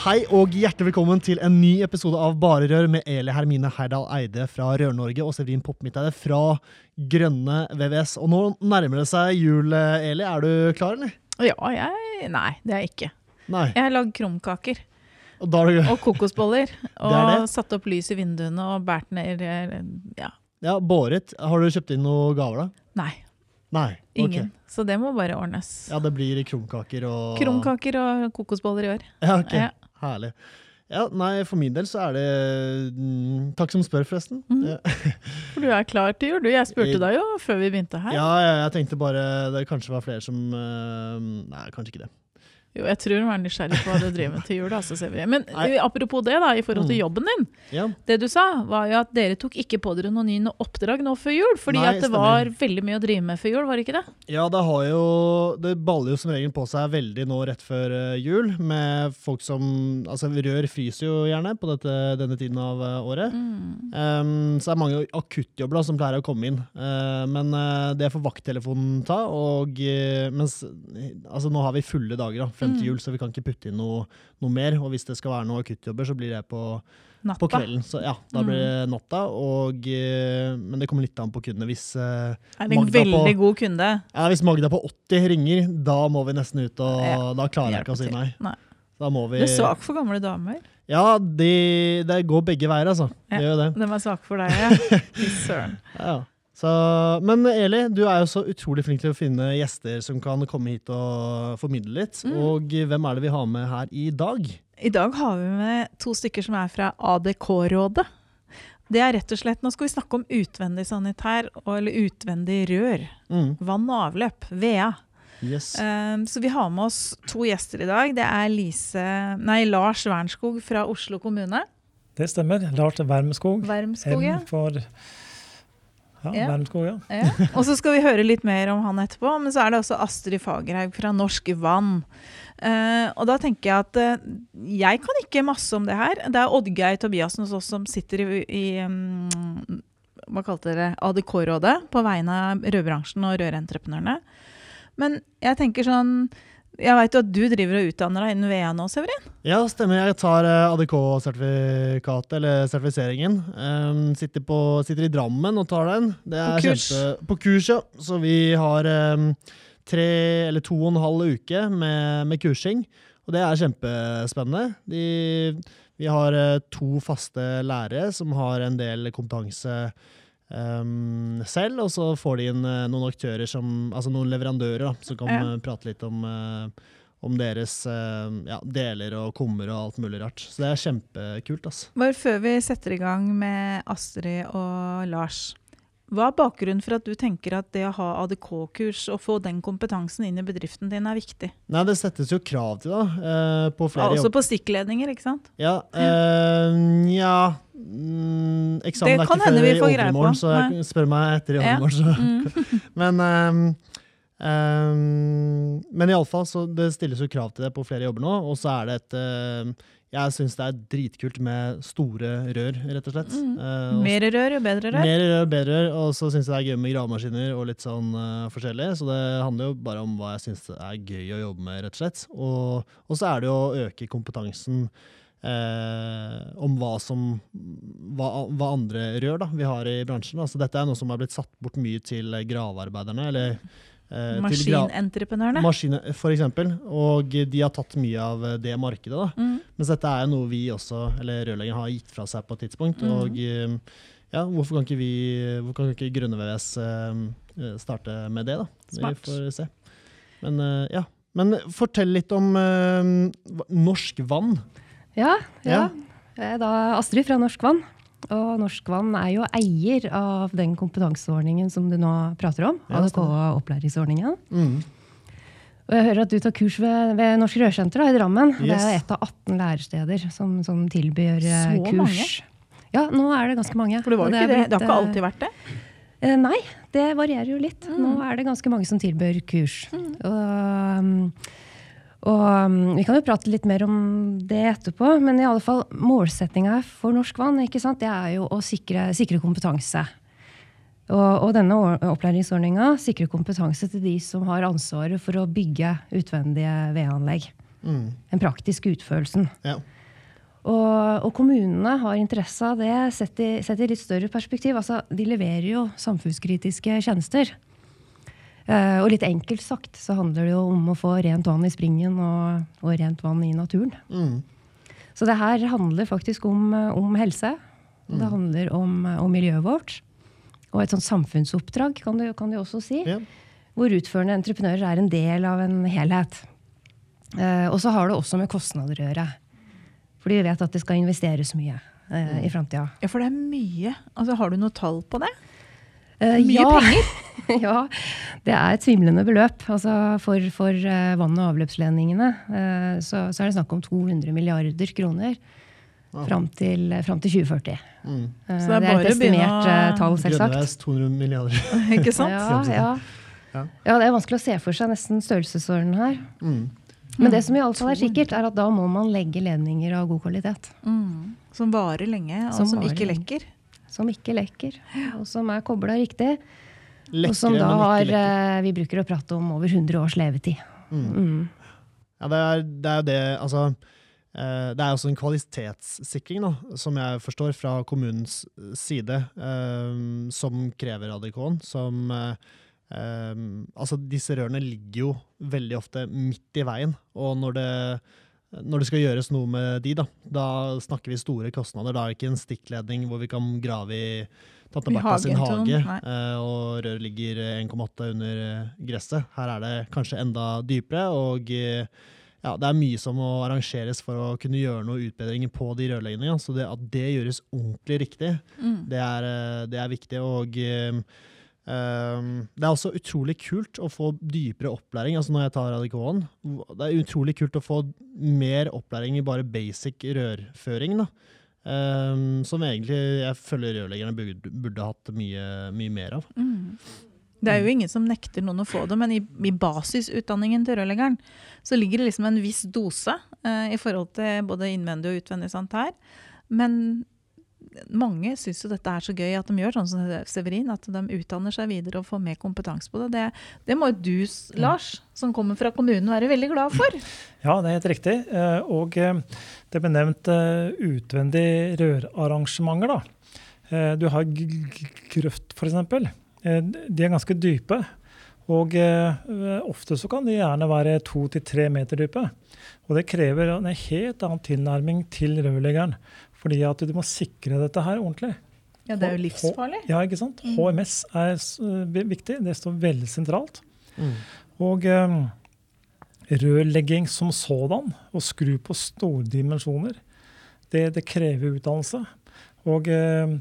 Hei og hjertelig velkommen til en ny episode av Bare Rør med Eli Hermine Herdal Eide fra Rør-Norge og Severin Popp-Midteide fra Grønne VVS. Og nå nærmer det seg jul, Eli. Er du klar, eller? Ja, jeg Nei, det er jeg ikke. Nei. Jeg har lagd krumkaker Og da du og kokosboller. og Det det? satt opp lys i vinduene og båret ned Ja. Ja, båret. Har du kjøpt inn noen gaver, da? Nei, Nei. Ingen. ingen. Så det må bare ordnes. Ja, det blir krumkaker og Krumkaker og kokosboller i år. Ja, ok. Ja. Herlig. Ja, nei, for min del så er det mm, Takk som spør, forresten. Mm. Ja. For du er klar til jul. Jeg spurte deg jo før vi begynte her. Ja, ja, jeg tenkte bare det kanskje var flere som eh, Nei, kanskje ikke det. Jo, jeg tror hun er nysgjerrig på hva du driver med til jul. Altså. Men Nei. eh, apropos det, da, i forhold til Mm. jobben din. Ja, Det du sa, var jo at dere tok ikke på dere noen nye oppdrag nå før jul. Fordi Nei, at det stemmer. var veldig mye å drive med før jul, var det ikke det? ja det har jo Det baller jo som regel på seg veldig nå rett før eh, jul, med folk som Altså, rør fryser jo gjerne på dette, denne tiden av eh, året. Mm. Um, så det er mange akuttjobber da, som pleier å komme inn. Uh, men uh, det får vakttelefonen ta. Og, uh, mens, altså, nå har vi fulle dager da, frem til Mm. jul, så vi kan ikke putte inn noe, noe mer. Og hvis det skal være noen akuttjobber, så blir det på, på kvelden. Så ja, da blir det Mm. natta. Og, uh, men det kommer litt an på kundene. Hvis, en Magda på- kunde? ja, hvis Magda på 80 ringer, da må vi nesten ut, og Ja, da klarer jeg ikke å si nei. Nei. Da må vi Du er svak for gamle damer. Ja, det, de går begge veier, altså. Ja. De er svake for deg, ja. Fy søren. Ja, Ja. Så, men Eli, du er jo så utrolig flink til å finne gjester som kan komme hit og formidle litt. Mm. Og hvem er det vi har med her i dag? I dag har vi med to stykker som er fra ADK-rådet. Det er rett og slett, Nå skal vi snakke om utvendig sanitær, eller utvendig rør. Mm. Vann og avløp. VEA. Yes. Um, så vi har med oss to gjester i dag. Det er Lise, nei, Lars Wernskog fra Oslo kommune. Det stemmer. Lars Wermskog. Wermskog ja. For ja, Ja. Ja. Ja. Og så skal vi høre litt mer om han etterpå. Men så er det også Astrid Fagerhaug fra Norsk Vann. Uh, og da tenker jeg at uh, jeg kan ikke masse om det her. Det er Oddgeir Tobiassen hos oss som sitter i, i um, hva kalte dere, ADK-rådet på vegne av rødbransjen og rørentreprenørene. Men jeg tenker sånn Jeg veit jo at du driver og utdanner deg innen VA nå, Severin. Ja, stemmer. Jeg tar eh, ADK-sertifikatet, eller sertifiseringen. Um, sitter, på, sitter i Drammen og tar den. Det er På kurs. Kjempe, på kurs, ja. Så vi har um, tre eller to og en halv uke med, med kursing. Og det er kjempespennende. De, vi har eh, to faste lærere som har en del kompetanse um, selv, og så får de inn eh, noen aktører som, altså noen leverandører da, som kan Ja. eh, prate litt om, eh, om deres ja, deler og kummer og alt mulig rart. Så det er kjempekult. Altså. Bare før vi setter i gang med Astrid og Lars. Hva er bakgrunnen for at du tenker at det å ha ADK-kurs og få den kompetansen inn i bedriften din er viktig? Nei, det settes jo krav til, da. På på Ja, flere også jobb- på stikkledninger, ikke sant? Ja, Øh, ja mm, Eksamen Det er ikke før i overmorgen, så jeg spør meg etter i Ja. overmorgen. Ja. Mm. Men, um, um, men iallfall, så det stilles jo krav til det på flere jobber nå. Og så er det et um, Jeg syns det er dritkult med store rør, rett og slett. Mm. Eh, Mer rør, jo bedre rør. Mer rør, bedre rør. Og så syns jeg det er gøy med gravemaskiner og litt sånn uh, forskjellig. Så det handler jo bare om hva jeg syns er gøy å jobbe med, rett og slett. Og, og så er det jo å øke kompetansen eh, om hva som hva, hva andre rør da, vi har i bransjen. Altså, dette er noe som har blitt satt bort mye til gravearbeiderne. eller gra- Maskinentreprenørene. Maskine, for eksempel. Og de har tatt mye av det markedet. da. Mm. Mens dette er noe vi også, eller rørleggeren har gitt fra seg på et tidspunkt. Mm. Og eh, ja, hvorfor kan ikke vi, hvorfor kan ikke Grønne VVS eh, starte med det, da? Smart. Vi får se. Men eh, ja. Men fortell litt om uh, norsk vann. Ja, Ja. ja. Jeg er da Astrid fra Norsk Vann. Og Norsk Vann er jo eier av den kompetanseordningen som du nå prater om. ADK-opplæringsordningen. Mm. Og jeg hører at du tar kurs ved, ved Norsk Rørsenter da, i Drammen. Det er jo Yes. et av 18 læresteder som, som tilbyr eh, Så kurs. mange? Ja, nå er det ganske mange. For det, var det. blitt, det har ikke eh, alltid vært det. Eh, nei, det varierer jo litt. Mm. Nå er det ganske mange som tilbyr kurs. Og, um, og um, vi kan jo prate litt mer om det etterpå, men i alle fall målsettinga for Norsk Vann ikke sant? det er jo å sikre, sikre kompetanse. Og, og denne opplæringsordninga sikrer kompetanse til de som har ansvaret for å bygge utvendige vedanlegg. Mm. Den praktiske utførelsen. Ja. Og, og kommunene har interesse av det sett i, sett i litt større perspektiv. Altså, de leverer jo samfunnskritiske tjenester. Eh, og litt enkelt sagt så handler det jo om å få rent vann i springen og, og rent vann i naturen. Mm. Så det her handler faktisk om, eh, om helse. Mm. det handler om, eh, om miljøet vårt. Og et sånt samfunnsoppdrag, kan du, kan du også si. Ja. Hvor utførende entreprenører er en del av en helhet. Eh, og så har det også med kostnader å gjøre. Fordi vi vet at det skal investeres mye eh, i framtida. Ja, for det er mye. Altså, har du noe tall på det? Eh, Mye ja. ja, det er et svimlende beløp. Altså for for eh, vann- og avløpsledningene eh, så, så er det snakk om 200 milliarder kroner Wow. fram til, fram til 2040. Mm. Så det er det er bare et å begynne å- tall, selvsagt. Grønneveis 200 milliarder. ikke sant? Ja, ja. Ja. ja, det er vanskelig å se for seg nesten størrelsesorden her. Mm. Men det som i alle fall er sikkert, er at da må man legge ledninger av god kvalitet. Mm. Som varer lenge, og Som som, ikke lenge. lekker. Som ikke lekker, og som er kobla riktig. Lekkere, og som da har eh, Vi bruker å prate om over 100 års levetid. Mm. Mm. Ja, det er, det er det Altså eh, det er også en kvalitetssikring, da, som jeg forstår, fra kommunens side, eh, som krever ADK-en. Som Altså, disse rørene ligger jo veldig ofte midt i veien, og når det når det skal gjøres noe med de, da, da snakker vi store kostnader. Da er det ikke en stikkledning hvor vi kan grave i tante Bertha sin hage, nei. eh, og røret ligger 1,8 under eh, gresset. Her er det kanskje enda dypere, og eh, ja, det er mye som må arrangeres for å kunne gjøre noe utbedringer på de rørleggingene. Så det, at det gjøres ordentlig riktig, Mm. det er, eh, det er viktig. Og eh, eh, det er også utrolig kult å få dypere opplæring. Altså når jeg tar ADK-en, det er utrolig kult å få mer opplæring i bare basic rørføring. da. Eh, som egentlig jeg føler rørleggerne burde, burde hatt mye, mye mer av. Mm. Det er jo ingen som nekter noen å få det, men i, i basisutdanningen til rørleggeren så ligger det liksom en viss dose eh, i forhold til både innvendig og utvendig sant her. Men mange syns jo dette er så gøy at de gjør sånn som Severin, at de utdanner seg videre og får mer kompetanse på det. Det, det må jo du, Lars, som kommer fra kommunen, være veldig glad for. Ja, det er helt riktig. Eh, Og eh, det ble nevnt eh, utvendige rørarrangementer. da. Du har grøft, f.eks. De er ganske dype. Og ofte så kan de gjerne være to til tre meter dype. Og det krever en helt annen tilnærming til rørleggeren. Fordi at du må sikre dette her ordentlig. Ja, det er jo livsfarlig. Ja, ikke sant? HMS er viktig. Det står veldig sentralt. Mm. Og um, rørlegging som sådan, å skru på store dimensjoner, det, det krever utdannelse. Og um,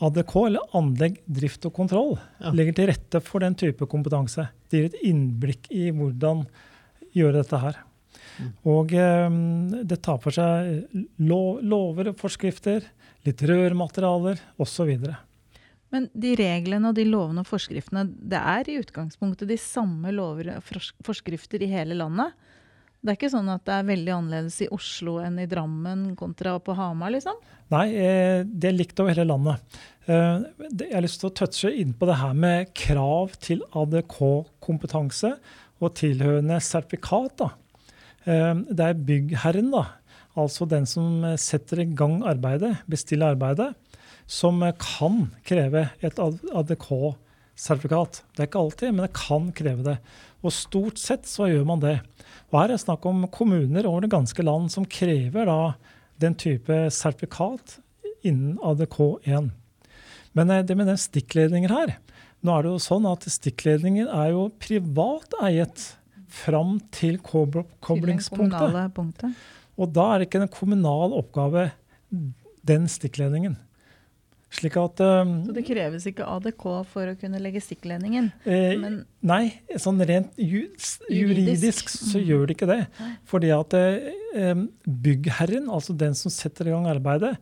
ADK, eller anlegg, drift og kontroll, Ja. legger til rette for den type kompetanse. Det gir et innblikk i hvordan gjøre dette her. Og eh, det tar for seg lov, lover og forskrifter, litt rørmaterialer osv. Men de reglene og de lovene og forskriftene, det er i utgangspunktet de samme lover og forskrifter i hele landet. Det er ikke sånn at det er veldig annerledes i Oslo enn i Drammen kontra på Hamar, liksom? Nei, eh, det er likt over hele landet. Eh, Jeg har lyst til å touche inn på det her med krav til ADK-kompetanse og tilhørende sertifikat. da. Eh, Det er byggherren, da, altså den som eh, setter i gang arbeidet, bestiller arbeidet, som eh, kan kreve et ADK-sertifikat. Det er ikke alltid, men det kan kreve det. Og stort sett så gjør man det. Og her er det snakk om kommuner over det ganske land som krever da den type sertifikat innen ADK1. Men det med den stikkledninger her Nå er det jo sånn at stikkledninger er jo privat eiet fram til koblingspunktet. Og da er det ikke en kommunal oppgave, den stikkledningen. Slik at um, Så det kreves ikke ADK for å kunne legge stikkledningen? eh, Nei, sånn rent ju, Juridisk. juridisk så Mm. gjør det ikke det. Nei. Fordi at um, byggherren, altså den som setter i gang arbeidet,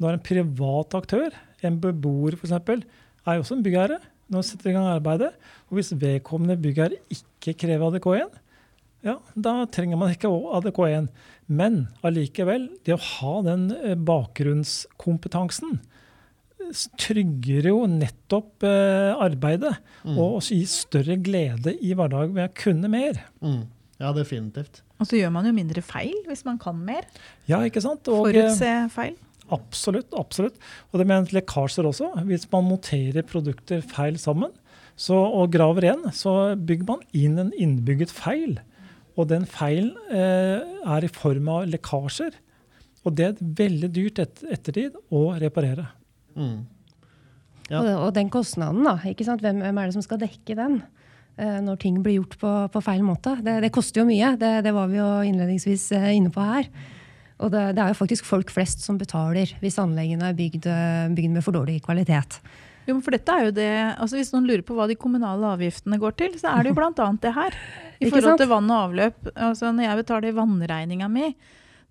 når en privat aktør, en beboer f.eks., er jo også en byggherre når han setter i gang arbeidet. Og hvis vedkommende byggherre ikke krever ADK1, ja, da trenger man ikke ADK1. Men allikevel, det å ha den eh, bakgrunnskompetansen trygger jo nettopp eh, arbeidet. Mm. Og også gir større glede i hverdagen ved å kunne mer. Mm. Ja, definitivt. Og så gjør man jo mindre feil hvis man kan mer. Ja, ikke sant? Og, eh, Forutse feil. Absolutt. absolutt. Og det med lekkasjer også. Hvis man monterer produkter feil sammen så, og graver igjen, så bygger man inn en innbygget feil. Og den feilen eh, er i form av lekkasjer. Og det er veldig dyrt et, ettertid å reparere. Mm. Ja. Og, og den kostnaden, da. ikke sant? Hvem, hvem er det som skal dekke den? eh, når ting blir gjort på, på feil måte. Det, det koster jo mye. Det, det var vi jo innledningsvis eh, inne på her. Og det, det er jo faktisk folk flest som betaler hvis anleggene er bygd, eh, bygd med for dårlig kvalitet. Jo, men for dette er jo det, altså Hvis noen lurer på hva de kommunale avgiftene går til, så er det jo bl.a. det her. I forhold til vann og avløp. altså Når jeg betaler vannregninga mi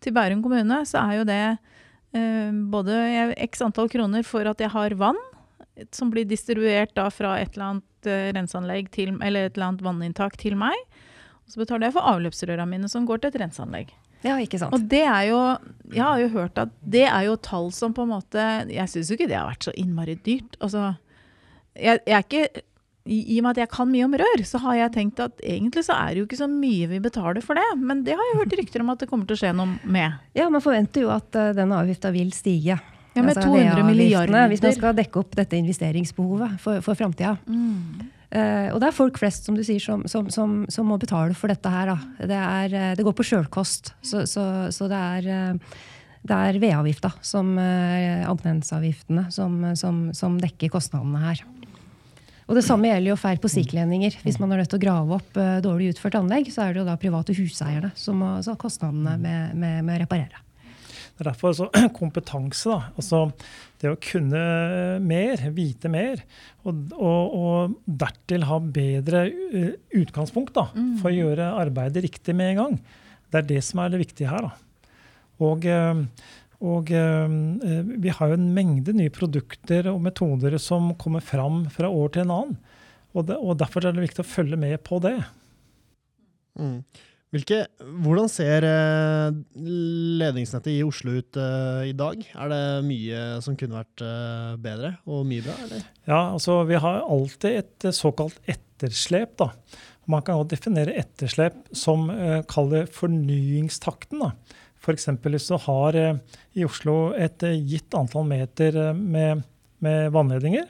til Bærum kommune, så er jo det eh, både x antall kroner for at jeg har vann, som blir distribuert da fra et eller annet eh, renseanlegg til, eller et eller annet vanninntak til meg. Og så betaler jeg for avløpsrøra mine, som går til et renseanlegg. Ja, ikke sant? Og det er jo Jeg har jo hørt at det er jo tall som på en måte Jeg syns jo ikke det har vært så innmari dyrt. Altså jeg, jeg er ikke i, og med at jeg kan mye om rør, så har jeg tenkt at egentlig så er det jo ikke så mye vi betaler for det. Men det har jeg hørt rykter om at det kommer til å skje noe med. Ja, Man forventer jo at uh, denne avgifta vil stige. Ja, Med Altså, 200 milliarder. Hvis man skal dekke opp dette investeringsbehovet for, for framtida. Mm. Eh, og det er folk flest som du sier, som, som, som, som må betale for dette her. Det, er, eh, det går på sjølkost. Så, så, så det er, eh, det er vedavgifta, som eh, abonnentsavgiftene, som, som, som dekker kostnadene her. Og Det samme gjelder jo feil på stikkledninger. Hvis man er nødt til å grave opp eh, dårlig utført anlegg, så er det jo da private huseierne som må ha kostnadene med, med, med å reparere. Det er derfor altså, kompetanse, da. Altså det å kunne mer, vite mer, og, og, og dertil ha bedre eh, utgangspunkt da, for å gjøre arbeidet riktig med en gang. Det er det som er det viktige her. da. Og, eh, og eh, vi har jo en mengde nye produkter og metoder som kommer fram fra år til en annen. Og, det, og derfor er det viktig å følge med på det. Mm. Hvilke, hvordan ser eh, ledningsnettet i Oslo ut eh, i dag? Er det mye som kunne vært eh, bedre, og mye bra, eller? Ja, altså Vi har alltid et såkalt etterslep. da. Man kan også definere etterslep som uh, kall det fornyingstakten. da. F.eks. hvis du har uh, i Oslo et uh, gitt antall meter med, med vannledninger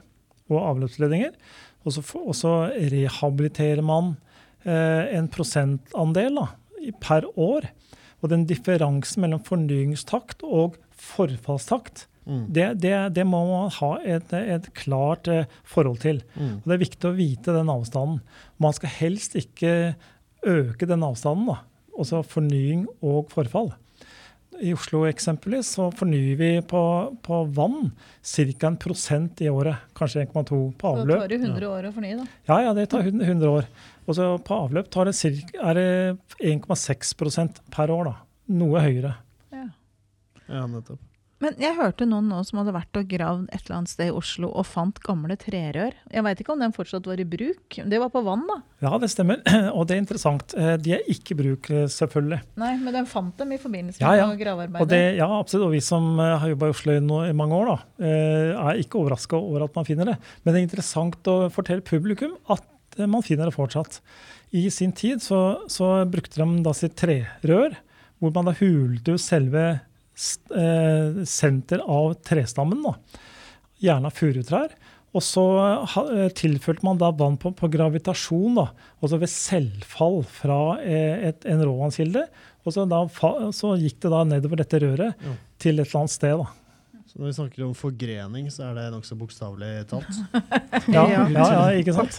og avløpsledninger, og så, og så rehabiliterer man eh, en prosentandel da, per år. Og den differansen mellom fornyingstakt og forfallstakt, Mm. det, det, det må man ha et, et klart eh, forhold til. Mm. Og Det er viktig å vite den avstanden. Man skal helst ikke øke den avstanden, da. altså fornying og forfall. I Oslo eksempelvis så fornyer vi på, på vann ca. en prosent i året. Kanskje 1,2 på Så det tar jo 100 år å fornye, da. Ja, ja, det tar 100 100 år. Og så på avløp tar det cirka, er det 1,6% per år. da. Noe høyere. Ja. Ja, nettopp. Men jeg hørte noen nå som hadde vært og gravd et eller annet sted i Oslo og fant gamle trerør. Jeg veit ikke om den fortsatt var i bruk. Det var på vann, da. Ja, det stemmer. Og det er interessant. Eh, De er ikke i bruk, eh, selvfølgelig. Nei, men den fant dem i forbindelse med Ja, ja. gravearbeidet. Ja, absolutt. Og vi som eh, har jobba i Oslo i, i mange år, da, eh, er ikke overraska over at man finner det. Men det er interessant å fortelle publikum at man finner det fortsatt. I sin tid så, så brukte de da sitt trerør, hvor man da hulte ut selve eh, senter av trestammen. da. Gjerne av furutrær. Og så eh, tilførte man da vann på, på gravitasjon, da, altså ved selvfall fra eh, et, en råvannskilde. Og så, da, fa- så gikk det da nedover dette røret Ja. til et eller annet sted. da. Så når vi snakker om forgrening, så er det nokså bokstavelig talt. Ja, Ja. ja, ja, ikke sant?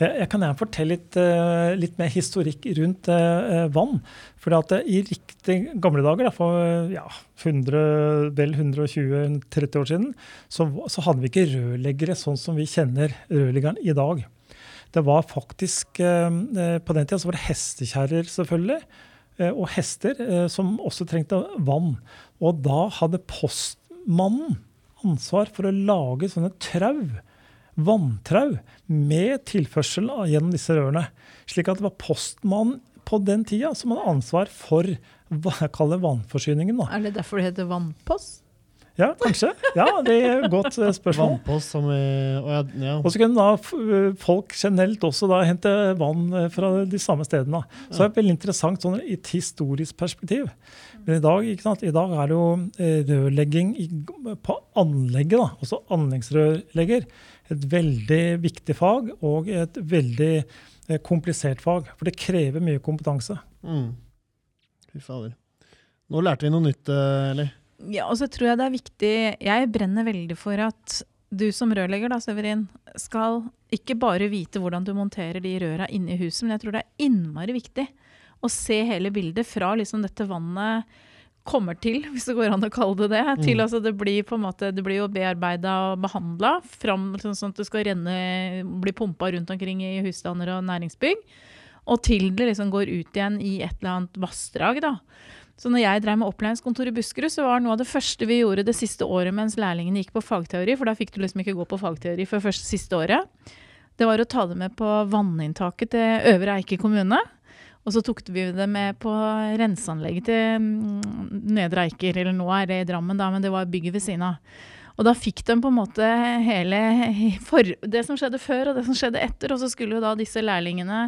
Faktisk. Jeg, kan gjerne fortelle litt, uh, litt, mer historikk rundt uh, vann. For i riktig gamle dager, for ja, 100, vel 120-30 år siden, så, så, hadde vi ikke rørleggere sånn som vi kjenner rørleggeren i dag. Det var faktisk På den tida var det hestekjerrer, selvfølgelig. Og hester som også trengte vann. Og da hadde postmannen ansvar for å lage sånne trau vanntrau med tilførsel gjennom disse rørene. Slik at det var postmannen på den tida som hadde ansvar for vannforsyningen. Da. Er det derfor det heter vannpost? Ja, kanskje. Ja, Det er et godt eh, spørsmål. Vannpost som er, og, ja. og så kunne da eh, folk generelt også da hente vann eh, fra de samme stedene. Så det er veldig interessant sånn i et historisk perspektiv. Men i dag, i dag er det jo rørlegging på anlegget, da, også anleggsrørlegger et veldig viktig fag og et veldig eh, komplisert fag. For det krever mye kompetanse. Mm. Fy fader. Nå lærte vi noe nytt, Eli. eller? Ja, og så tror jeg det er viktig Jeg brenner veldig for at du som rørlegger, da, Severin, skal ikke bare vite hvordan du monterer de røra inne i huset, men jeg tror det er innmari viktig å se hele bildet fra liksom dette vannet kommer til, hvis det går an å kalle det det. til mm. altså Det blir på en måte, det blir jo bearbeida og behandla fram sånn, sånn at det skal renne, bli pumpa rundt omkring i husstander og næringsbygg. Og til det liksom går ut igjen i et eller annet vassdrag. da. Så når jeg drev med opplæringskontor i Buskerud, så var noe av det første vi gjorde det siste året mens lærlingene gikk på fagteori, for da fikk du liksom ikke gå på fagteori før første siste året, det var å ta det med på vanninntaket til Øvre Eike kommune. Og så tok vi det med på renseanlegget til mm, Nedre Eiker, eller nå er det i Drammen, da, men det var bygget ved siden av. Og da fikk de på en måte hele for, det som skjedde før og det som skjedde etter, og så skulle jo da disse lærlingene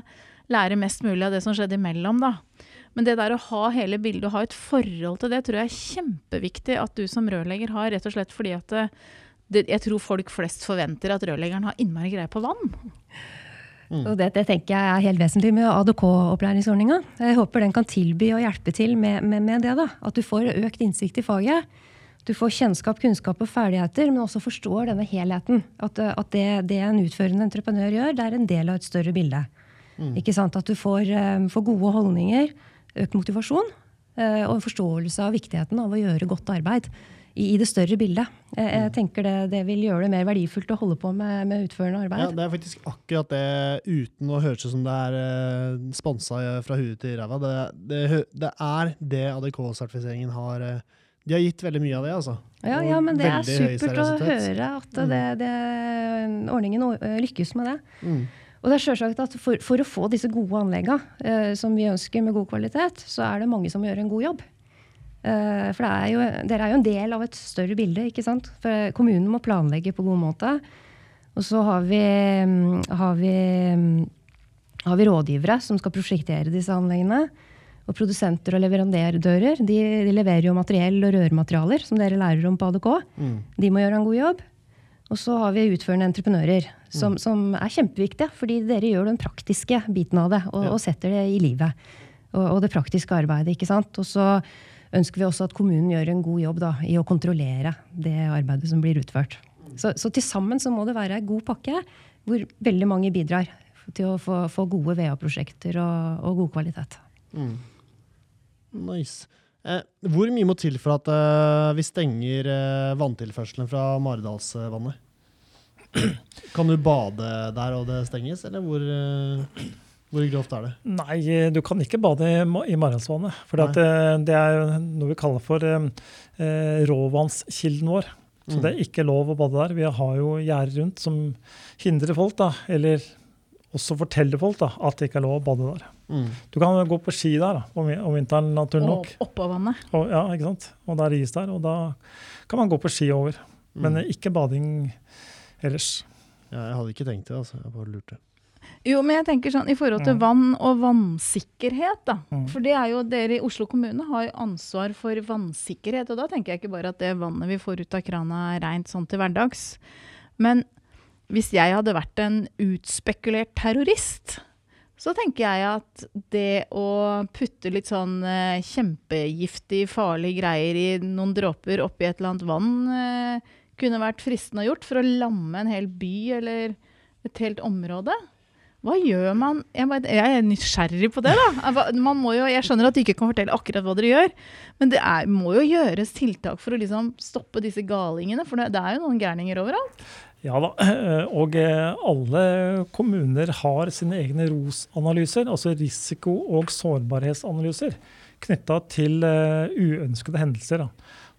lære mest mulig av det som skjedde imellom, da. Men det der å ha hele bildet og ha et forhold til det, tror jeg er kjempeviktig at du som rørlegger har, rett og slett fordi at det, jeg tror folk flest forventer at rørleggeren har innmari greie på vann. Mm. Og det, det, tenker jeg er helt vesentlig med ADK-opplæringsordninga. Jeg håper den kan tilby og hjelpe til med, med, med, det. da. At du får økt innsikt i faget. Du får kjennskap, kunnskap og ferdigheter, men også forstår denne helheten. At, at det, det, en utførende entreprenør gjør, det er en del av et større bilde. Mm. Ikke sant? At du får, um, får, gode holdninger, økt motivasjon uh, og en forståelse av viktigheten av å gjøre godt arbeid i, det større bildet. Jeg, jeg mm. tenker det, det, vil gjøre det mer verdifullt å holde på med, med utførende arbeid. Ja, Det er faktisk akkurat det, uten å høres ut som det er eh, sponsa fra huet til ræva. Det, det, det, er det ADK-sertifiseringen har uh, De har gitt veldig mye av det, altså. Ja, ja men det er supert å høre at mm. det, ordningen lykkes med det. Mm. Og det er selvsagt at for, for, å få disse gode anleggene eh, som vi ønsker med god kvalitet, så er det mange som gjør en god jobb. Eh, for er jo, dere er jo en del av et større bilde. ikke sant? For kommunen må planlegge på god måte. Og så har vi, mm, har vi, mm, har vi rådgivere som skal prosjektere disse anleggene. Og produsenter og leverandører de, de, leverer jo materiell og rørmaterialer, som dere lærer om på ADK. Mm. De må gjøre en god jobb. Og så har vi utførende entreprenører, som, mm. som, er kjempeviktige. Fordi dere gjør den praktiske biten av det, og, ja. og setter det i livet. Og, og, det praktiske arbeidet. ikke sant? Og så ønsker vi også at kommunen gjør en god jobb da, i å kontrollere det arbeidet som blir utført. Så, så til sammen så må det være en god pakke hvor veldig mange bidrar til å få, få gode VA-prosjekter og, og, god kvalitet. Mm. Nice. Eh, hvor mye må til for at eh, vi stenger eh, vanntilførselen fra Maridalsvannet? Kan du bade der og det stenges, eller hvor eh, hvor grovt er det? Nei, du kan ikke bade i Marensvannet. For det, det, er noe vi kaller for eh, eh, råvannskilden vår. Så mm. det er ikke lov å bade der. Vi har jo gjerder rundt som hindrer folk, da, eller også forteller folk da, at det ikke er lov å bade der. Mm. Du kan gå på ski der da, om, om vinteren, naturlig nok. Og oppå vannet. Og, ja, ikke sant? Og det er is der, og da kan man gå på ski over. Men mm. ikke bading ellers. Ja, jeg hadde ikke tenkt det, altså. Jeg bare lurte. Jo, men jeg tenker sånn i forhold til vann og vannsikkerhet, da. Mm. For det er jo dere i Oslo kommune har ansvar for vannsikkerhet. Og da tenker jeg ikke bare at det vannet vi får ut av krana er rent sånn til hverdags. Men hvis jeg hadde vært en utspekulert terrorist, så tenker jeg at det å putte litt sånn eh, kjempegiftig, farlige greier i noen dråper oppi et eller annet vann, eh, kunne vært fristende å gjort for å lamme en hel by eller et helt område. Hva gjør man? Jeg, bare, jeg er nysgjerrig på det, da. Man må jo, jeg skjønner at du ikke kan fortelle akkurat hva dere gjør, men det er, må jo gjøres tiltak for å liksom stoppe disse galingene, for det, det er jo noen gærninger overalt. Ja da, og eh, alle kommuner har sine egne ROS-analyser, altså risiko- og sårbarhetsanalyser, knytta til eh, uønskede hendelser.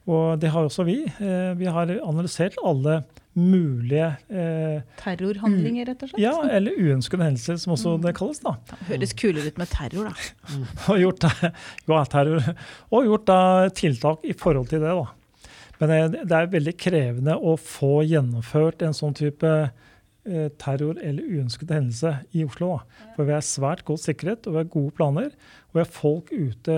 Og det har også vi. Eh, Vi har analysert alle mulige eh, Terrorhandlinger, rett og slett. ja, eller uønskede hendelser, som også det kalles. da. Det Høres kulere ut med terror, da. Og gjort, ja, terror, og gjort da, tiltak i forhold til det. da. Men eh, det er veldig krevende å få gjennomført en sånn type eh, terror eller uønskede hendelse i Oslo. Da. For vi er svært godt sikret, og vi har gode planer. Og vi har folk ute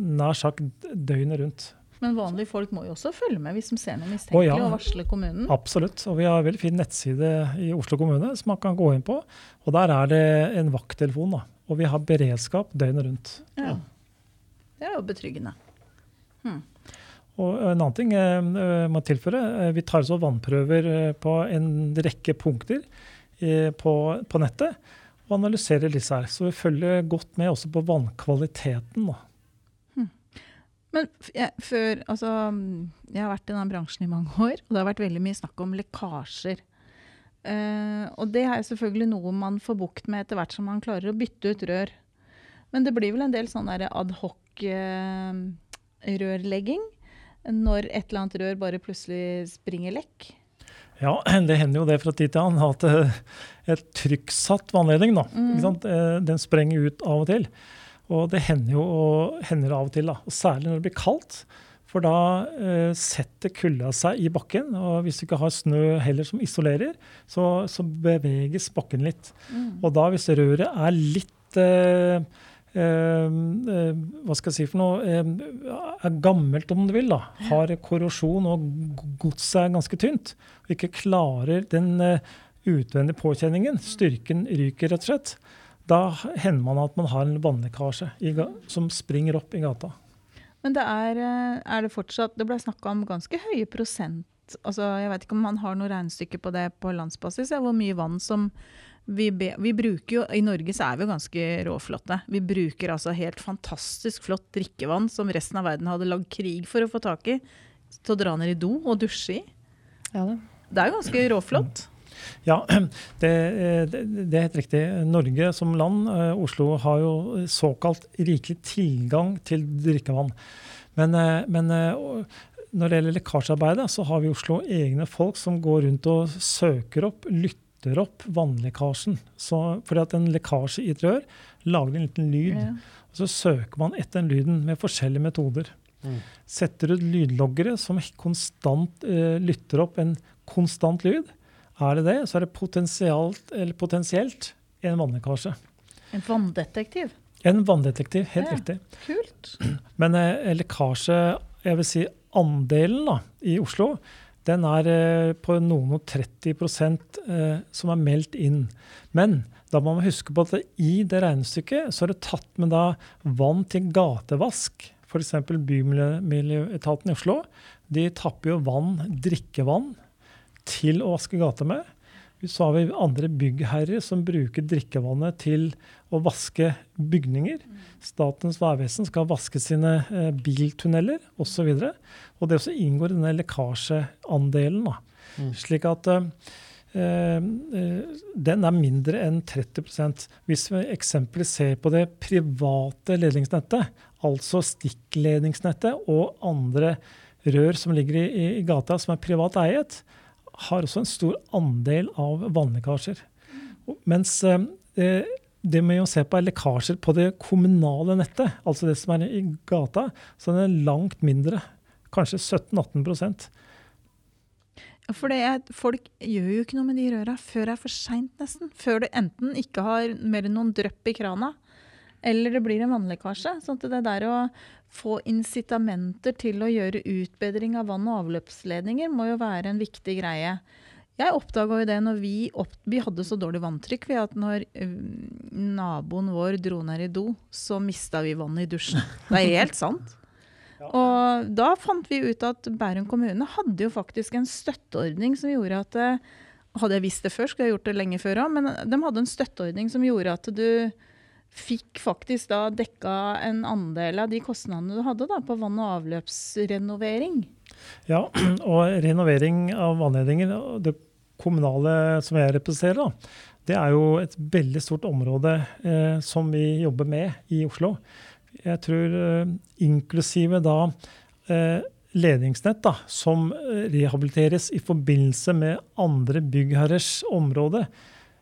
nær sagt døgnet rundt. Men vanlige folk må jo også følge med hvis de ser noe mistenkelig ja. og varsle kommunen. Absolutt. Og vi har en veldig fin nettside i Oslo kommune som man kan gå inn på. Og der er det en vakttelefon. da. Og vi har beredskap døgnet rundt. Ja. Det er jo betryggende. Og en annen ting jeg eh, må tilføre, eh, vi tar også vannprøver eh, på en rekke punkter på, på nettet. Og analyserer disse her. Så vi følger godt med også på vannkvaliteten. Da. Men jeg, før, altså, mm, jeg har vært i denne bransjen i mange år, og det har vært veldig mye snakk om lekkasjer. Uh, og det er selvfølgelig noe man får bukt med etter hvert som man klarer å bytte ut rør. Men det blir vel en del sånn der ad hoc eh, rørlegging når et eller annet rør bare plutselig springer lekk. Ja, det hender jo det fra tid til annen at eh, et trykksatt vannledning, da, eh, den sprenger ut av og til. Og det hender jo og hender av og til, da. Og særlig når det blir kaldt. For da eh, setter kulda seg i bakken, og hvis du ikke har snø heller som isolerer, så, så beveges bakken litt. Og da hvis røret er litt eh, eh, eh, hva skal jeg si for noe eh, er gammelt, om du vil. da, Har korrosjon og godset er ganske tynt, og ikke klarer den eh, utvendige påkjenningen, styrken ryker rett og slett, da hender man at man har en vannlekkasje i, som springer opp i gata. Men det er, eh, er det fortsatt Det ble snakka om ganske høye prosent altså Jeg vet ikke om man har noe regnestykke på det på landsbasis, ja, hvor mye vann som vi, be, vi bruker jo, I Norge så er vi jo ganske råflotte. Vi bruker altså helt fantastisk flott drikkevann som resten av verden hadde lagd krig for å få tak i, til å dra ned i do og dusje i. Ja det. Det er jo ganske råflott. Ja, det, eh, det, det er helt riktig. Norge som land, eh, Oslo, har jo såkalt rikelig tilgang til drikkevann. Men, eh, men når det gjelder lekkasjearbeidet, så har vi i Oslo egne folk som går rundt og søker opp, lytter opp vannlekkasjen. Så, fordi at en lekkasje i et rør lager en liten lyd. Ja. Og så søker man etter den lyden med forskjellige metoder. Setter du lydloggere som konstant uh, lytter opp en konstant lyd, er det det, så er det potensielt, eller potensielt en vannlekkasje. En vanndetektiv. En vanndetektiv, helt Ja. riktig. Kult. Men eh, lekkasje, jeg vil si andelen da, i Oslo, den er eh, på noen og 30 eh, som er meldt inn. Men da må man huske på at det, i det regnestykket så er det tatt med da vann til gatevask. F.eks. Bymiljøetaten i Oslo. De tapper jo vann, drikkevann, til å vaske gata med. Så har vi andre byggherrer som bruker drikkevannet til å vaske bygninger. Statens vegvesen skal vaske sine eh, biltunneler osv. Og, og det også inngår i denne lekkasjeandelen. Da. Slik at eh, eh, den er mindre enn 30 Hvis vi eksempelvis ser på det private ledningsnettet, altså stikkledningsnettet og andre rør som ligger i, i, i gata som er privat eiet, har også en stor andel av vannlekkasjer. Mens eh, det vi å se på er lekkasjer på det kommunale nettet, altså det som er i gata, så er langt mindre. Kanskje 17-18 Ja, For det er, folk gjør jo ikke noe med de røra før det er for seint, nesten. Før det enten ikke har mer enn noen drypp i krana, eller det blir en vannlekkasje. Sånn at det der å få incitamenter til å gjøre utbedring av vann- og avløpsledninger må jo være en viktig greie. Jeg oppdaga jo det når vi, opp, vi hadde så dårlig vanntrykk ved at når ø, naboen vår dro ned i do, så mista vi vannet i dusjen. Det er helt sant. Og da fant vi ut at Bærum kommune hadde jo faktisk en støtteordning som gjorde at eh, hadde jeg visst det før, skulle jeg gjort det lenge før òg. Men de hadde en støtteordning som gjorde at du fikk faktisk da dekka en andel av de kostnadene du hadde da, på vann- og avløpsrenovering. Ja, og renovering av vannledninger, det kommunale som jeg representerer, da, det er jo et veldig stort område eh, som vi jobber med i Oslo. Jeg tror eh, inklusive da eh, ledningsnett da, som rehabiliteres i forbindelse med andre byggherrers område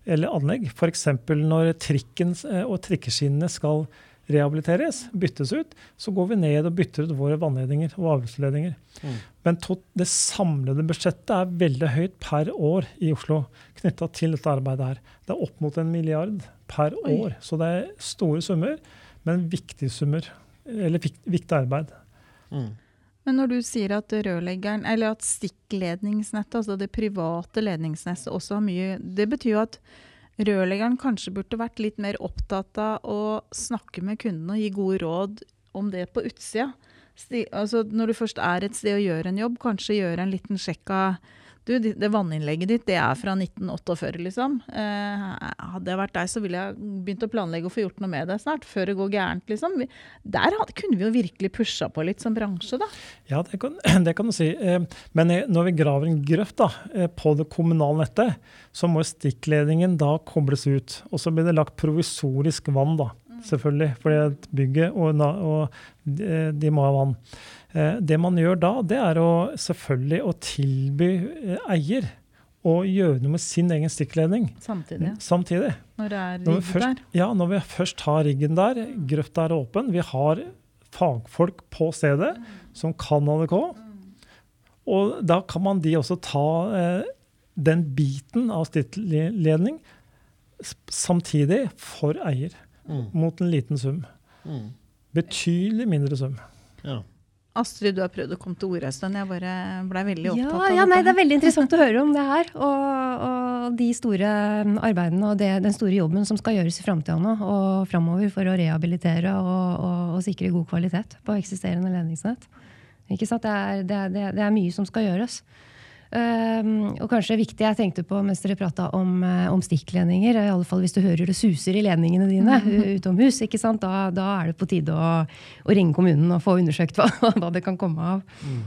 eller anlegg. F.eks. når trikken eh, og trikkeskinnene skal rehabiliteres, byttes ut, så går vi ned og bytter ut våre vannledninger og avløpsledninger. Mm. Men det samlede budsjettet er veldig høyt per år i Oslo knytta til dette arbeidet her. Det er opp mot en milliard per Oi. år. Så det er store summer, men viktige summer. Eller viktig arbeid. Mm. Men når du sier at rørleggeren, eller at stikkledningsnettet, altså det private ledningsnettet, også har mye Det betyr jo at rørleggeren kanskje burde vært litt mer opptatt av å snakke med kundene og gi gode råd om det på utsida. Altså når du først er et sted og gjør en jobb, kanskje gjøre en liten sjekk av du, det vanninnlegget ditt det er fra 1948, liksom. Eh, hadde jeg vært deg, så ville jeg begynt å planlegge å få gjort noe med det snart. Før det går gærent, liksom. Der kunne vi jo virkelig pusha på litt som bransje, da. Ja, det kan, det kan du si. Eh, men når vi graver en grøft da, eh, på det kommunale nettet, så må stikkledningen da kobles ut. Og så blir det lagt provisorisk vann, da. Mm. Selvfølgelig. Fordi bygget og, og de, de må ha vann. Eh, det man gjør da, det er å selvfølgelig å tilby eh, eier å gjøre noe med sin egen stikkledning. Samtidig. Samtidig. Når det er rigg der? Ja, når vi først har riggen der, grøfta er åpen, vi har fagfolk på stedet som kan ADK. Og da kan man de også ta eh, den biten av stikkledning samtidig for eier, mm. mot en liten sum. Mm. Betydelig mindre sum. Ja. Astrid, du har prøvd å komme til orde en stund. Jeg bare ble veldig opptatt ja, av ja, nei, det. er veldig interessant å høre om det her. Og, og de store arbeidene og det, den store jobben som skal gjøres i framtida nå og framover for å rehabilitere og, og, og, sikre god kvalitet på eksisterende ledningsnett. Det er, det, det, det er mye som skal gjøres. Um, og kanskje viktig jeg tenkte på mens dere prata om, uh, om stikkledninger, i alle fall hvis du hører det suser i ledningene dine mm. utomhus, ikke sant? Da, da, er det på tide å, å, ringe kommunen og få undersøkt hva, hva det kan komme av. Mm.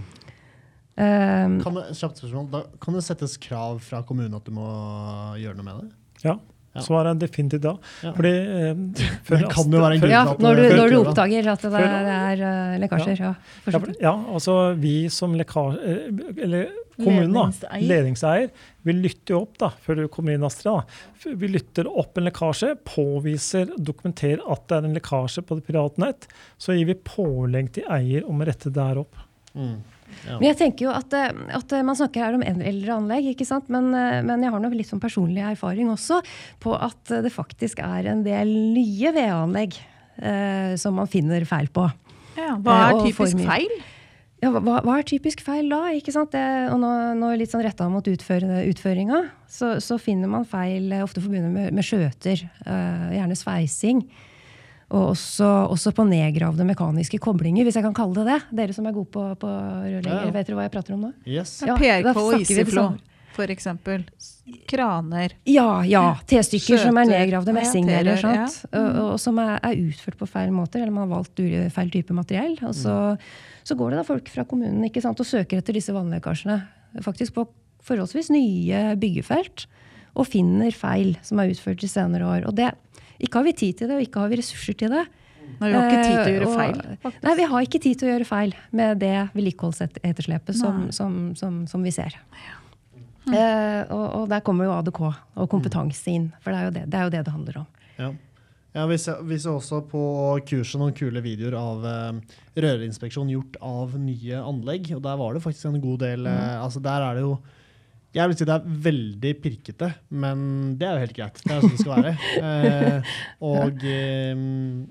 Um, kan, det, da, kan det settes krav fra kommunen at du må gjøre noe med det? Ja. Ja. Svaret er definitivt da. ja. Fordi, eh, det kan jo være en grunn ja, når du, når du oppdager at det er, det er uh, lekkasjer. Ja. Ja, ja, altså vi som lekkasje... Eh, eller kommunen, da, ledningseier, vi lytter jo opp da, før du kommer inn, Astrid. Da. Vi lytter opp en lekkasje, påviser, dokumenterer at det er en lekkasje på det private nett. Så gir vi pålegg til eier om å rette det her opp. Mm. Ja. Men jeg tenker jo at, eh, at, Man snakker her om eldre anlegg, ikke sant? Men, eh, men jeg har nok litt sånn personlig erfaring også på at det faktisk er en del nye VA-anlegg eh, som man finner feil på. Ja, hva er eh, typisk feil? Ja, hva, hva, er typisk feil da? ikke sant? Det, og nå, nå litt sånn retta mot utfør, utføringa, så, så, finner man feil eh, ofte forbundet med, med skjøter. Uh, gjerne sveising. Og også, også, på nedgravde mekaniske koblinger, hvis jeg kan kalle det det. Dere som er gode på, på rørlegger, ja. vet dere hva jeg prater om nå? Yes. Ja, PRK og Isiflo, for eksempel. Kraner. Ja, ja. T-stykker som er nedgravde messingdeler. Ja. Og, og, som er, er, utført på feil måter, eller man har valgt feil type materiell. Og så, mm. så går det da folk fra kommunen ikke sant, og søker etter disse vannlekkasjene. Faktisk på forholdsvis nye byggefelt. Og finner feil som er utført i senere år. Og det ikke har vi tid til det, og ikke har vi ressurser til det. Nei, vi har ikke tid til å gjøre eh, feil. Faktisk. Nei, vi har ikke tid til å gjøre feil med det vedlikeholdsetterslepet som, som, som, som, vi ser. Mm. Uh, og, og, der kommer jo ADK og kompetanse inn, for det er jo det det, er jo det, det handler om. Ja. Ja, vi ser, vi ser, også på kurset noen kule videoer av uh, rørinspeksjon gjort av nye anlegg. og Der var det faktisk en god del uh, altså Der er det jo jeg vil si det er veldig pirkete, men det er jo helt greit. Det er sånn det skal være. Eh, og eh,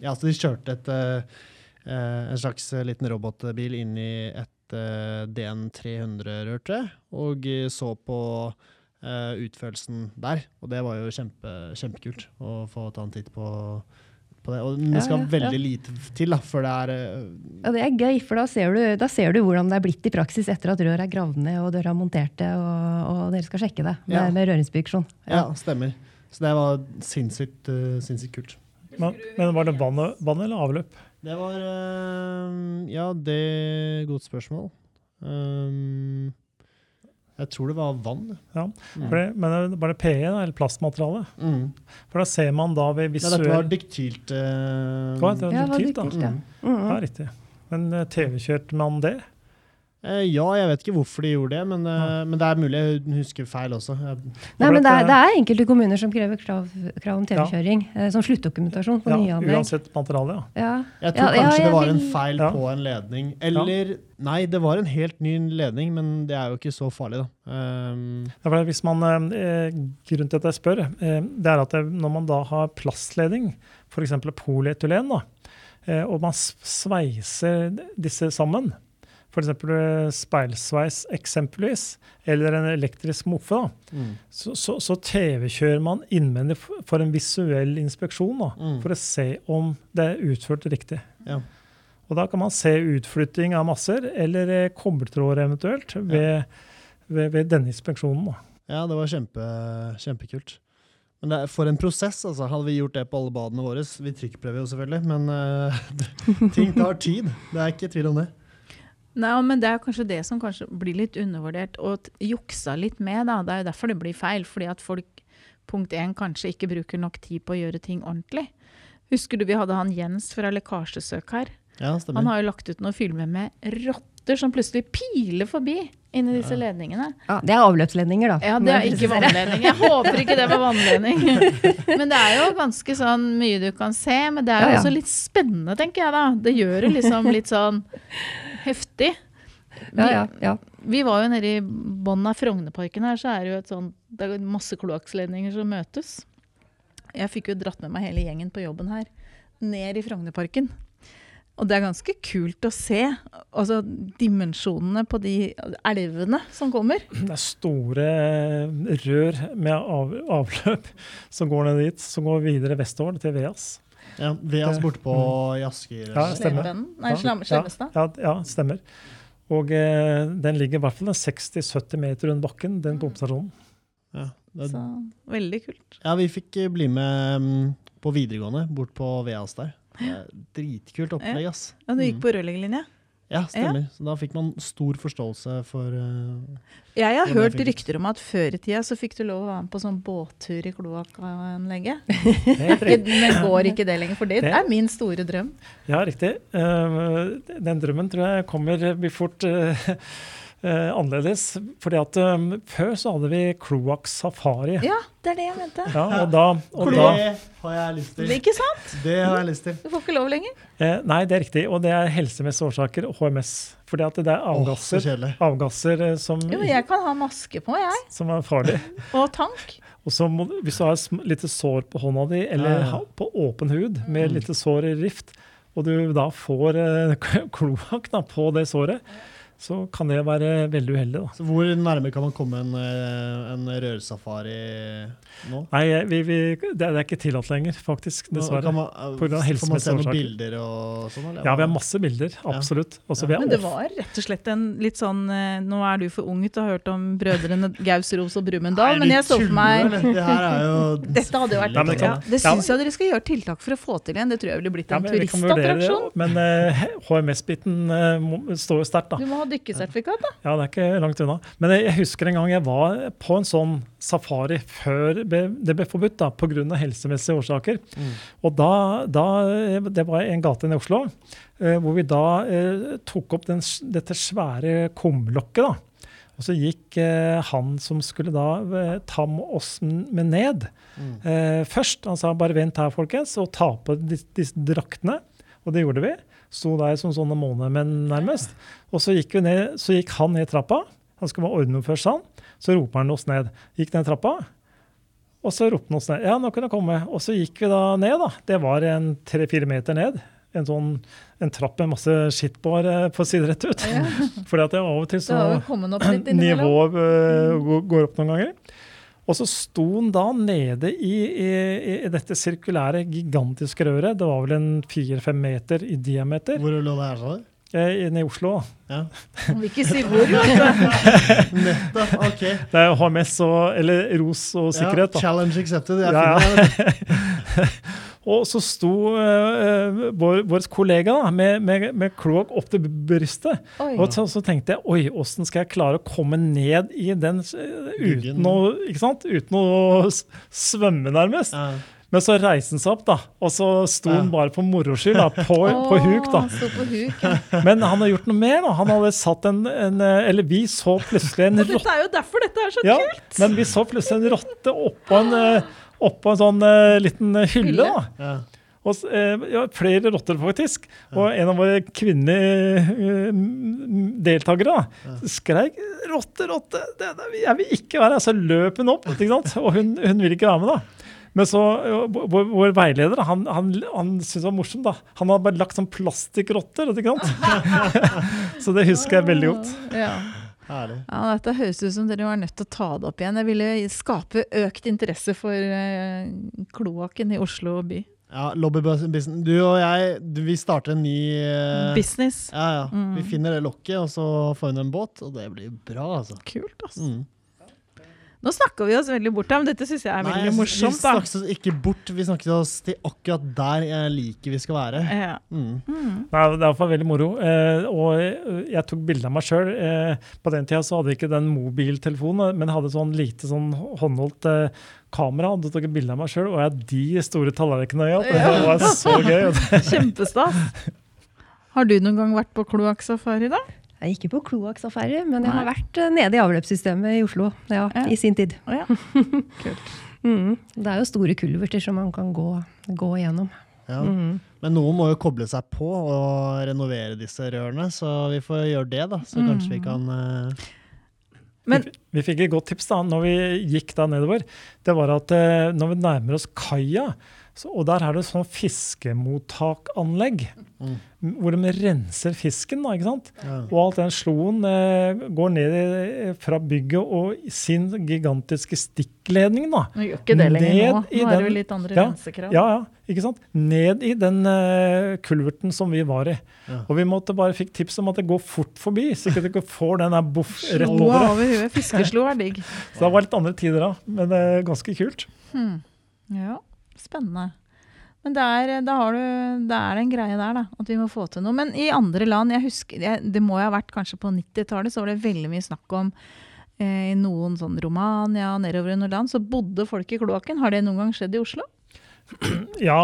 ja, så de kjørte et, eh, en slags liten robotbil inn i et eh, DN300-rør, tror jeg, og så på eh, utførelsen der. Og det var jo kjempe, kjempekult å få ta en titt på, på det. Og men det Ja, skal ja, veldig lite til da, før det er eh, Og det er gøy, for da ser, du, da ser du hvordan det er blitt i praksis etter at rør er gravd ned og døra er det, og, og dere skal sjekke det med, Ja. med rørinspeksjon. Ja, stemmer. Så det var sinnssykt, uh, sinnssykt kult. Men, men var det vann, vann eller avløp? Det var uh, Ja, det er et godt spørsmål. Um, jeg tror det var vann. Ja. Mm. Det, men var det PE da, eller plastmateriale? Mm. For da ser man da ved Ja, dette var visuell Uh... eh, Hva, det var Ja, det var dyktigt, da. mm. Mm. Ja, riktig. Men eh, TV-kjørte man det? Eh, ja, jeg vet ikke hvorfor de gjorde det, men, ja. men det er mulig jeg husker feil også. Jeg, Nei, men det er, det er enkelte kommuner som krever krav, krav om TV-kjøring eh, som sluttdokumentasjon på Ja, nye uansett materiale, ja. Ja. jeg tror Ja, ja, kanskje jeg det var en feil Ja. på en ledning. Eller Nei, det var en helt ny ledning, men det er jo ikke så farlig, da. Um, Ja, hvis man, eh, grunnen til at jeg spør, eh, det er at det, når man da har plastledning, f.eks. polyetylen, da, eh, og man sveiser disse sammen, f.eks. speilsveis eksempelvis, eller en elektrisk moffe, mm, så, så, så TV-kjører man innvendig for en visuell inspeksjon, da, Mm. for å se om det er utført riktig. ja. Og da kan man se utflytting av masser, eller eh, eventuelt, ved, ved, ved denne inspeksjonen. Da. ja, det var kjempe, kjempekult. Men det er for en prosess, altså. Hadde vi gjort det på alle badene våre Vi trykkprøver jo selvfølgelig, men uh, ting tar tid. Det er ikke tvil om det. Nei, men Det er kanskje det som kanskje blir litt undervurdert og juksa litt med. da. Det er jo derfor det blir feil. Fordi at folk punkt én, kanskje ikke bruker nok tid på å gjøre ting ordentlig. Husker du vi hadde han Jens fra Lekkasjesøk her? Ja, stemmer. Han har jo lagt ut noen filmer med rotter som plutselig piler forbi inni disse ledningene. Ja, det er avløpsledninger, da. Ja, det er ikke vannledning. Jeg håper ikke det var vannledning. Men det er jo ganske sånn mye du kan se. Men det er jo Ja, ja. også litt spennende, tenker jeg da. Det gjør det liksom litt sånn heftig. Vi, Ja, ja, ja. vi var jo nede i bunnen av Frognerparken her, så er det jo et sånt Det er masse kloakksledninger som møtes. Jeg fikk jo dratt med meg hele gjengen på jobben her ned i Frognerparken. Og det er ganske kult å se altså, dimensjonene på de elvene som kommer. Det er store rør med av, avløp som går ned dit, som går videre vestover til Veas. Ja, Veas borte på i Asker. Ja, stemmer. Nei, Ja, Slemmestad. Ja, ja, stemmer. Og eh, den ligger i hvert fall 60-70 meter under bakken, den bomstasjonen. Ja, det, Så veldig kult. ja, vi fikk eh, bli med mm, på videregående bort på Veas der. Er Dritkult opplegg, ass. Ja, du gikk Mm. på rørleggerlinja. Ja, stemmer. Så da fikk man stor forståelse for uh, Jeg har hørt rykter om at før i tida så fikk du lov å være med på sånn båttur i kloakkanlegget. Men går ikke det lenger? For det Det- er min store drøm. Ja, riktig. Uh, den drømmen tror jeg kommer blir fort eh, eh, annerledes. Fordi at um, før så hadde vi kloakk safari. Ja, det er det jeg mente. Ja, og da, og da Det har jeg lyst til. Ikke sant? Det har jeg lyst til. Du får ikke lov lenger. eh, Nei, det er riktig. Og det er helsemessige årsaker, HMS. Fordi at det er avgasser, kjedelig. avgasser eh, som, Jo, jeg kan ha maske på, jeg. som er farlig. Og tank. Og så må, hvis du har et lite sår på hånda di, eller Ja, ja. på åpen hud med Mm. lite sår i rift, og du da får eh, kloakk på det såret, så kan det være veldig uheldig. da. Så hvor nærme kan man komme en, eh, en rørsafari nå? Nei, vi, vi, det, er, det er ikke tillatt lenger, faktisk. Nå Dessverre. Kan man, eh, På grunn av får man se noen bilder og sånn? eller? Ja, vi har masse bilder. Absolutt. Også Ja. vi har Men det off- var rett og slett en litt sånn eh, Nå er du for ung til å ha hørt om brødrene Gausros og Brumunddal, men jeg så for meg Det her er jo Dette hadde jo vært Nei, ja, Det Ja. syns jeg dere skal gjøre tiltak for å få til igjen. Det tror jeg ville blitt ja, en men det, turistattraksjon. Men uh, HMS-biten uh, står jo sterkt, da. Du må ha dykkesertifikat, da. Ja, det er ikke langt unna. Men jeg, jeg husker en gang jeg var på en sånn safari før det ble forbudt, da, pga. helsemessige årsaker. Mm. Og da, da Det var en gate i Oslo eh, hvor vi da eh, tok opp den, dette svære kumlokket. da. Og så gikk eh, han som skulle da eh, ta med oss med ned, Mm. eh, først. Han sa bare vent her, folkens, og ta på dis- disse draktene. Og det gjorde vi. Sto der som sånne månemenn, nærmest. Og så gikk, ned, så gikk han ned trappa. Han skulle være ordnet først, han. Så roper han oss ned. Gikk ned trappa. Og så ropte han oss ned. Ja, nå kan jeg komme. Og så gikk vi da ned, da. Det var en tre-fire meter ned. En sånn en trapp med masse skitt på, eh, for å si det rett ut. Fordi at det av og til så opp nivået går- går opp noen ganger. Og så sto han da nede i, i, i dette sirkulære, gigantiske røret. Det var vel en fire-fem meter i diameter. Hvor lå det her, sa du? Eh, Nede i Oslo. Ja. Om ikke si hvor. Nettopp. Ok. Det er HMS og Eller ROS og sikkerhet. Ja, da. challenge accepted. Jeg Ja, ja. Og så sto eh, vår, vår kollega da, med, med, med kloakk opp til brystet. Oi. Og så, så tenkte jeg oi, åssen skal jeg klare å komme ned i den eh, uten å, ikke sant? uten å svømme, nærmest. Ja. Men så reiste han seg opp, da, og så sto han Ja. bare på moro skyld, da, på, på huk. da. På huk. ja. Men han har gjort noe mer. da. Han hadde satt en, en eh, Eller vi så plutselig en rotte. Dette er jo derfor dette er så Ja, kult! men vi så plutselig en rotte oppå en, eh, oppå en sånn uh, liten eh, hylle. Hylle? da. Ja. Og, s- eh, ja, flere rotter, faktisk. Og en av våre kvinnelige deltakere da, skreik 'rotte, rotte', det, det, jeg vil ikke være her. Så løp hun opp, ikke sant? og hun, hun vil ikke være med. da. Men så, vår, vår veileder han, han, han syntes det var morsomt. da. Han hadde bare lagt sånn plastikkrotter. ikke sant? så det husker jeg veldig godt. Ja. Ja, Dette høres ut som dere var nødt til å ta det opp igjen. Jeg ville skape økt interesse for eh, kloakken i Oslo by. Ja, lobbybusiness. Du og jeg, du, vi starter en ny eh, Business. Ja, ja. Mm. Vi finner det lokket, og så får vi en båt, og det blir bra, altså. Kult, altså. Mm. Nå snakka vi oss veldig bort her, men dette syns jeg er Nei, veldig morsomt. Vi snakket oss ikke bort, vi snakket oss til akkurat der jeg liker vi skal være. Ja. Mm. Mm. Nei, det er i hvert fall veldig moro. Eh, og eh, jeg tok bilde av meg sjøl. Eh, på den tida så hadde jeg ikke den mobiltelefonen, men hadde sånn lite sånn håndholdt eh, kamera. Og tok et bilde av meg sjøl, og jeg hadde de store tallerkenene i alt. Det var så gøy. Kjempestas. Har du noen gang vært på kloakksafari, da? Jeg er ikke på kloakksaffære, men jeg har vært eh, nede i avløpssystemet i Oslo ja, Ja. i sin tid. Oh, ja. Kult. Mm. Det er jo store kulverter som man kan gå, gå gjennom. Ja. Mm. Men noen må jo koble seg på og renovere disse rørene, så vi får gjøre det, da. Så kanskje vi Mm. kan uh... Men- vi, vi fikk et godt tips da når vi gikk da nedover. Det var at eh, når vi nærmer oss kaia, så, og der er det sånn fiskemottakanlegg, Mm. hvor de renser fisken. da, ikke sant? ja. Og alt den sloen eh, går ned i, fra bygget og sin gigantiske stikkledning. da. Nå gjør ikke det lenger Ned nå. Nå er det jo litt andre Ja, rensekrav. Ja, ja, ikke sant? Ned i den eh, kulverten som vi var i. Ja. Og vi måtte bare fikk tips om at det går fort forbi, så ikke du ikke får den der boff rett over. over huet. Fiskeslo er digg. Så det var litt andre tider da, men det er ganske kult. Hmm. Ja, spennende. Men det er, har du, det er en greie der, da. At vi må få til noe. Men i andre land, jeg husker, det må jo ha vært kanskje på 90-tallet, så var det veldig mye snakk om eh, i noen sånn Romania og nedover i noen land, så bodde folk i kloakken. Har det noen gang skjedd i Oslo? Ja,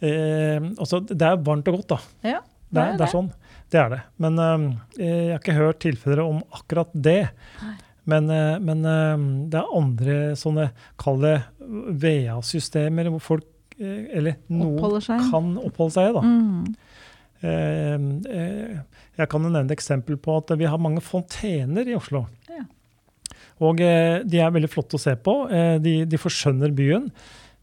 eh, altså, det er varmt og godt da. Ja, Det er, det er sånn. Det er det. Men eh, jeg har ikke hørt tilfeller om akkurat det. Nei. Men, eh, men eh, det er andre sånne, kall det VA-systemer, hvor folk, eh, eller noen kan oppholde seg i. Mm. Jeg kan jo nevne et eksempel på at vi har mange fontener i Oslo. Ja. Og de er veldig flotte å se på. De, de forskjønner byen.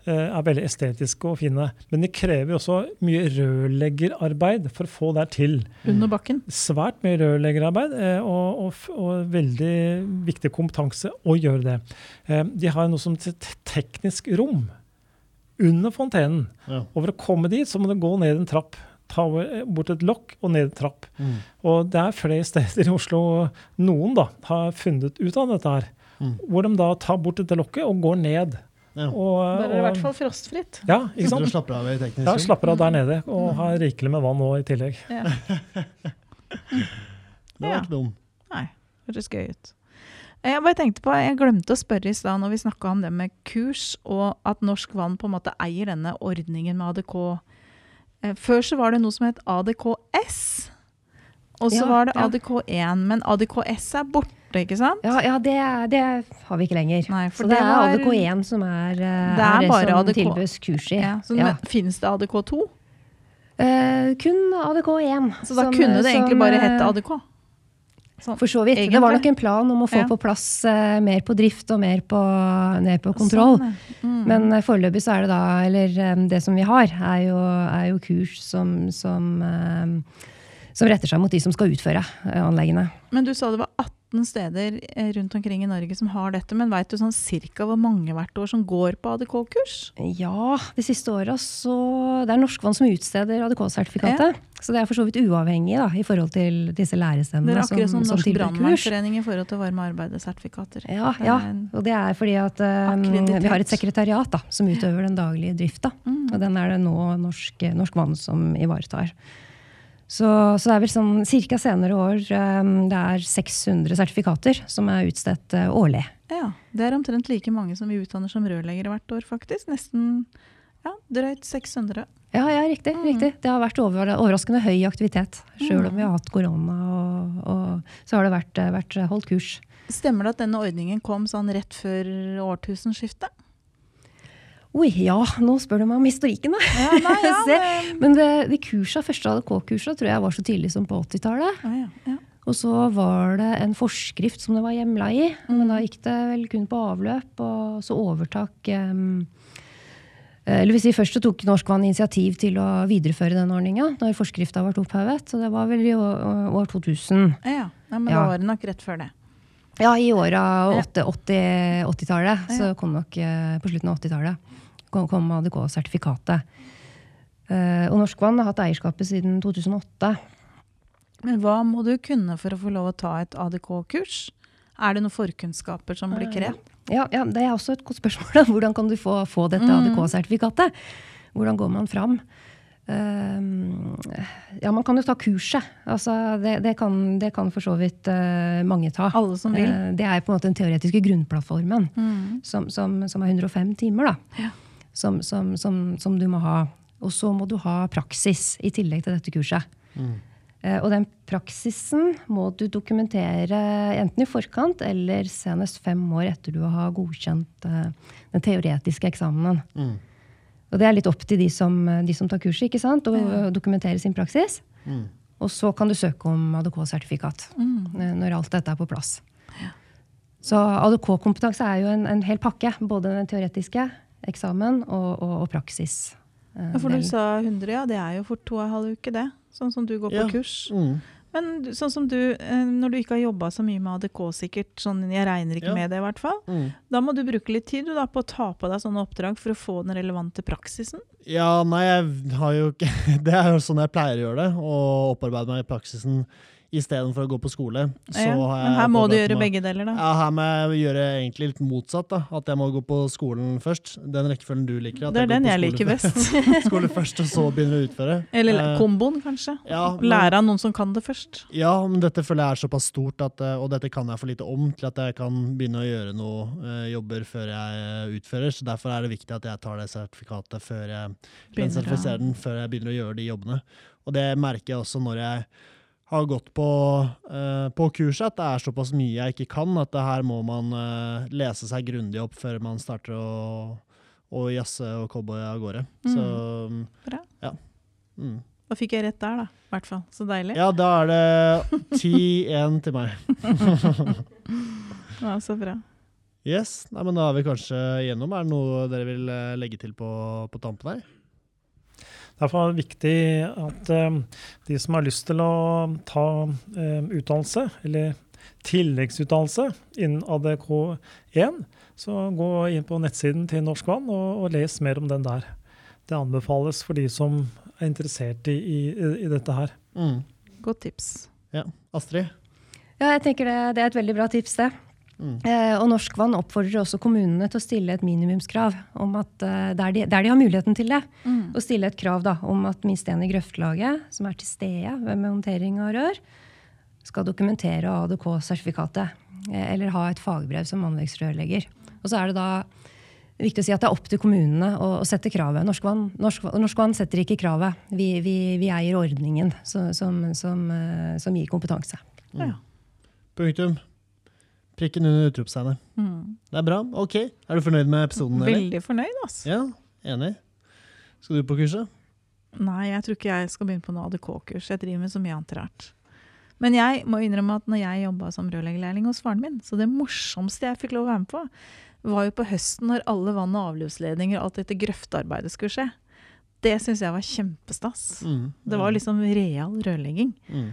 Eh, Er veldig estetiske og fine. Men de krever også mye rørleggerarbeid for å få det til. Under bakken. Svært mye rørleggerarbeid eh, og, og, og veldig viktig kompetanse å gjøre det. Eh, De har noe som heter teknisk rom under fontenen. Ja. Og for å komme dit, så må du gå ned en trapp. Ta bort et lokk og ned en trapp. Mm. Og det er flere steder i Oslo noen da har funnet ut av dette her. Mm. Hvor de da tar bort dette lokket og går ned. Ja. Og, Da er det i hvert fall frostfritt. ja, ikke sant? og sant? slapper av i teknisk Ja, slapper av der nede og har rikelig med vann nå i tillegg. Ja. Det var Ja. ikke dum. Nei, hørtes gøy ut. Eh, Jeg bare tenkte på, jeg glemte å spørre i stad når vi snakka om det med kurs, og at Norsk Vann på en måte eier denne ordningen med ADK. Eh, Før så var det noe som het ADKS, og så Ja, var det. ADK1. Men ADKS er borte, ikke sant? Ja, ja det, det har vi ikke lenger. Nei, Så det, det er ADK1 som er, eh, Det er er det som ADK. tilbys kurs i. Ja, så Ja. Finnes det ADK2? Uh, kun ADK1. Så da som- kunne det egentlig som, bare hett ADK? Sånn. For så vidt. Egentlig. Det var nok en plan om å få Ja. på plass uh, mer på drift og mer på, ned på kontroll. Sånn, ja. mm. Men uh, foreløpig så er det da Eller um, det som vi har, er jo, er jo kurs som, som, eh, som retter seg mot de som skal utføre eh, anleggene. Men du sa det var 18 steder eh, rundt omkring i Norge som har dette. Men veit du sånn cirka hvor mange hvert år som går på ADK-kurs? Ja, de siste åra så Det er Norskvann som utsteder ADK-sertifikatet. Så det er for så vidt uavhengig da, i forhold til disse Det er akkurat som som Norsk brannvernforening i forhold til varme arbeidssertifikater. Ja, ja, og det er fordi at um, vi har et sekretariat da, som utøver den daglige drifta. Mm. Og den er det nå Norsk, Norsk Vann som ivaretar. Så, så det er vel sånn cirka senere år eh, det er 600 sertifikater som er utstedt eh, årlig. Ja, Det er omtrent like mange som vi utdanner som rørleggere hvert år, faktisk. Nesten ja, drøyt 600. Ja, ja riktig, Mm. riktig. Det har vært over, overraskende høy aktivitet. Sjøl om vi har hatt korona, og, og, så har det vært, vært holdt kurs. Stemmer det at denne ordningen kom sånn rett før årtusenskiftet? Oi, ja, nå spør du meg om historikken, da. Ja, nei, ja, det- Men det, de kursa, første ADK-kursa tror jeg var så tidlig som på 80-tallet. Ja, ja. Og så var det en forskrift som det var hjemla i. Men da gikk det vel kun på avløp, og så overtak um, eller hvis vi Først så tok Norsk Vann initiativ til å videreføre den ordninga når forskrifta ble opphevet. Så det var vel i år, år 2000. ja, ja. Men da var det nok rett før det. Ja, i åra Ja. 80 80-tallet. så kom nok eh, på slutten av 80-tallet kom, med ADK-sertifikatet. Eh, og Norsk Vann har hatt eierskapet siden 2008. Men hva må du kunne for å få lov å ta et ADK-kurs? Er det noen forkunnskaper som blir krevd? Ja, ja, Det er også et godt spørsmål. da. Hvordan kan du få, få dette Mm. ADK-sertifikatet? Hvordan går man fram? Ehm, ja, man kan jo ta kurset. Altså, det, det, kan, det kan for så vidt uh, mange ta. Alle som vil? Uh, det er på en måte den teoretiske grunnplattformen, Mm. som, som, som er 105 timer. da. Ja. Som, som, som, som du må ha. Og så må du ha praksis i tillegg til dette kurset. Mm. Og den praksisen må du dokumentere enten i forkant eller senest fem år etter du har godkjent eh, den teoretiske eksamenen. Mm. Og det er litt opp til de som, de som tar kurset, ikke sant? å Ja. dokumentere sin praksis. Mm. Og så kan du søke om ADK-sertifikat Mm. eh, når alt dette er på plass. Så ADK-kompetanse er jo en, en hel pakke. Både den teoretiske eksamen og, og, og praksis. eh, Ja, for du sa 100, ja. Det er jo for to og en halv uke, det. Sånn som du går på Ja. kurs. Mm. Men sånn som du, eh, når du ikke har jobba så mye med ADK, sikkert, sånn, jeg regner ikke Ja. med det i hvert fall, Mm. da må du bruke litt tid du, da, på å ta på deg sånne oppdrag for å få den relevante praksisen. Ja, nei, jeg har jo ikke Det er jo sånn jeg pleier å gjøre det, å opparbeide meg i praksisen istedenfor å gå på skole. Så Ja, Men her må du gjøre begge deler, da. Ja, her må jeg gjøre egentlig litt motsatt. da. At jeg må gå på skolen først. Den rekkefølgen du liker. Det er jeg den jeg liker best. skole først, og så begynner å utføre. Eller Eh, komboen, kanskje. ja, men- Lære av noen som kan det først. Ja, men dette føler jeg er såpass stort, at, eh, og dette kan jeg for lite om til at jeg kan begynne å gjøre noe eh, jobber før jeg eh, utfører. Så derfor er det viktig at jeg tar det sertifikatet før jeg den, før jeg begynner å gjøre de jobbene. Og det merker jeg også når jeg har gått på, uh, på kurset, at det er såpass mye jeg ikke kan, at det her må man uh, lese seg grundig opp før man starter å, å jazze og cowboye av gårde. Så mm, Bra. ja. Mm. Da fikk jeg rett der, da. I hvert fall. Så deilig. Ja, da er det 10-1 til meg. Ja, så bra. Yes, Nei, men da er vi kanskje gjennom. Er det noe dere vil eh, legge til på, på tampen her? Derfor er det viktig at eh, de som har lyst til å ta eh, utdannelse, eller tilleggsutdannelse innen ADK1, så gå inn på nettsiden til Norsk Vann og, og les mer om den der. Det anbefales for de som er interessert i, i, i dette her. Mm. Godt tips. Ja. Astrid? Ja, jeg tenker det, det er et veldig bra tips, det. Mm. Eh, og Norsk Vann oppfordrer også kommunene til å stille et minimumskrav om at eh, der, de, der de har muligheten til det, Mm. å stille et krav da, om at minst én i grøftlaget som er til stede ved håndtering av rør, skal dokumentere ADK-sertifikatet eh, eller ha et fagbrev som anleggsrørlegger. Og så er det da viktig å si at det er opp til kommunene å, å sette kravet. Norsk Vann, Norsk, Norsk Vann setter ikke kravet. Vi, vi, vi eier ordningen som, som, som, som gir kompetanse. Ja. Punktum. Prikken under utropstegnet. Mm. Det er bra. Ok. Er du fornøyd med episoden? eller? Veldig fornøyd, altså. Ja, enig. Skal du på kurset? Nei, jeg tror ikke jeg skal begynne på noe ADK-kurs. Jeg driver med så mye annet rart. Men jeg må innrømme at når jeg jobba som rørleggerlærling hos faren min, så det morsomste jeg fikk lov å være med på, var jo på høsten når alle vann- og avløpsledninger og alt dette grøftearbeidet skulle skje. Det syns jeg var kjempestas. Mm. Det var liksom real rørlegging. mm.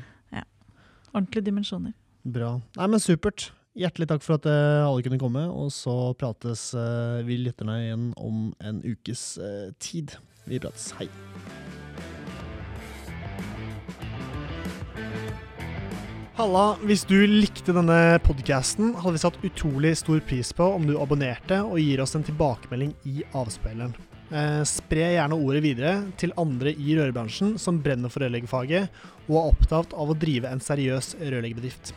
Ordentlige dimensjoner. Bra. Nei, men supert. Hjertelig takk for at eh, alle kunne komme, og så prates eh, vi lytterne igjen om en ukes eh, tid. Vi prates. Hei. Halla, hvis du likte denne podcasten, hadde vi satt utrolig stor pris på om du abonnerte og gir oss en tilbakemelding i avspilleren. Spre gjerne ordet videre til andre i rørbransjen som brenner for rørleggerfaget og er opptatt av å drive en seriøs rørleggerbedrift.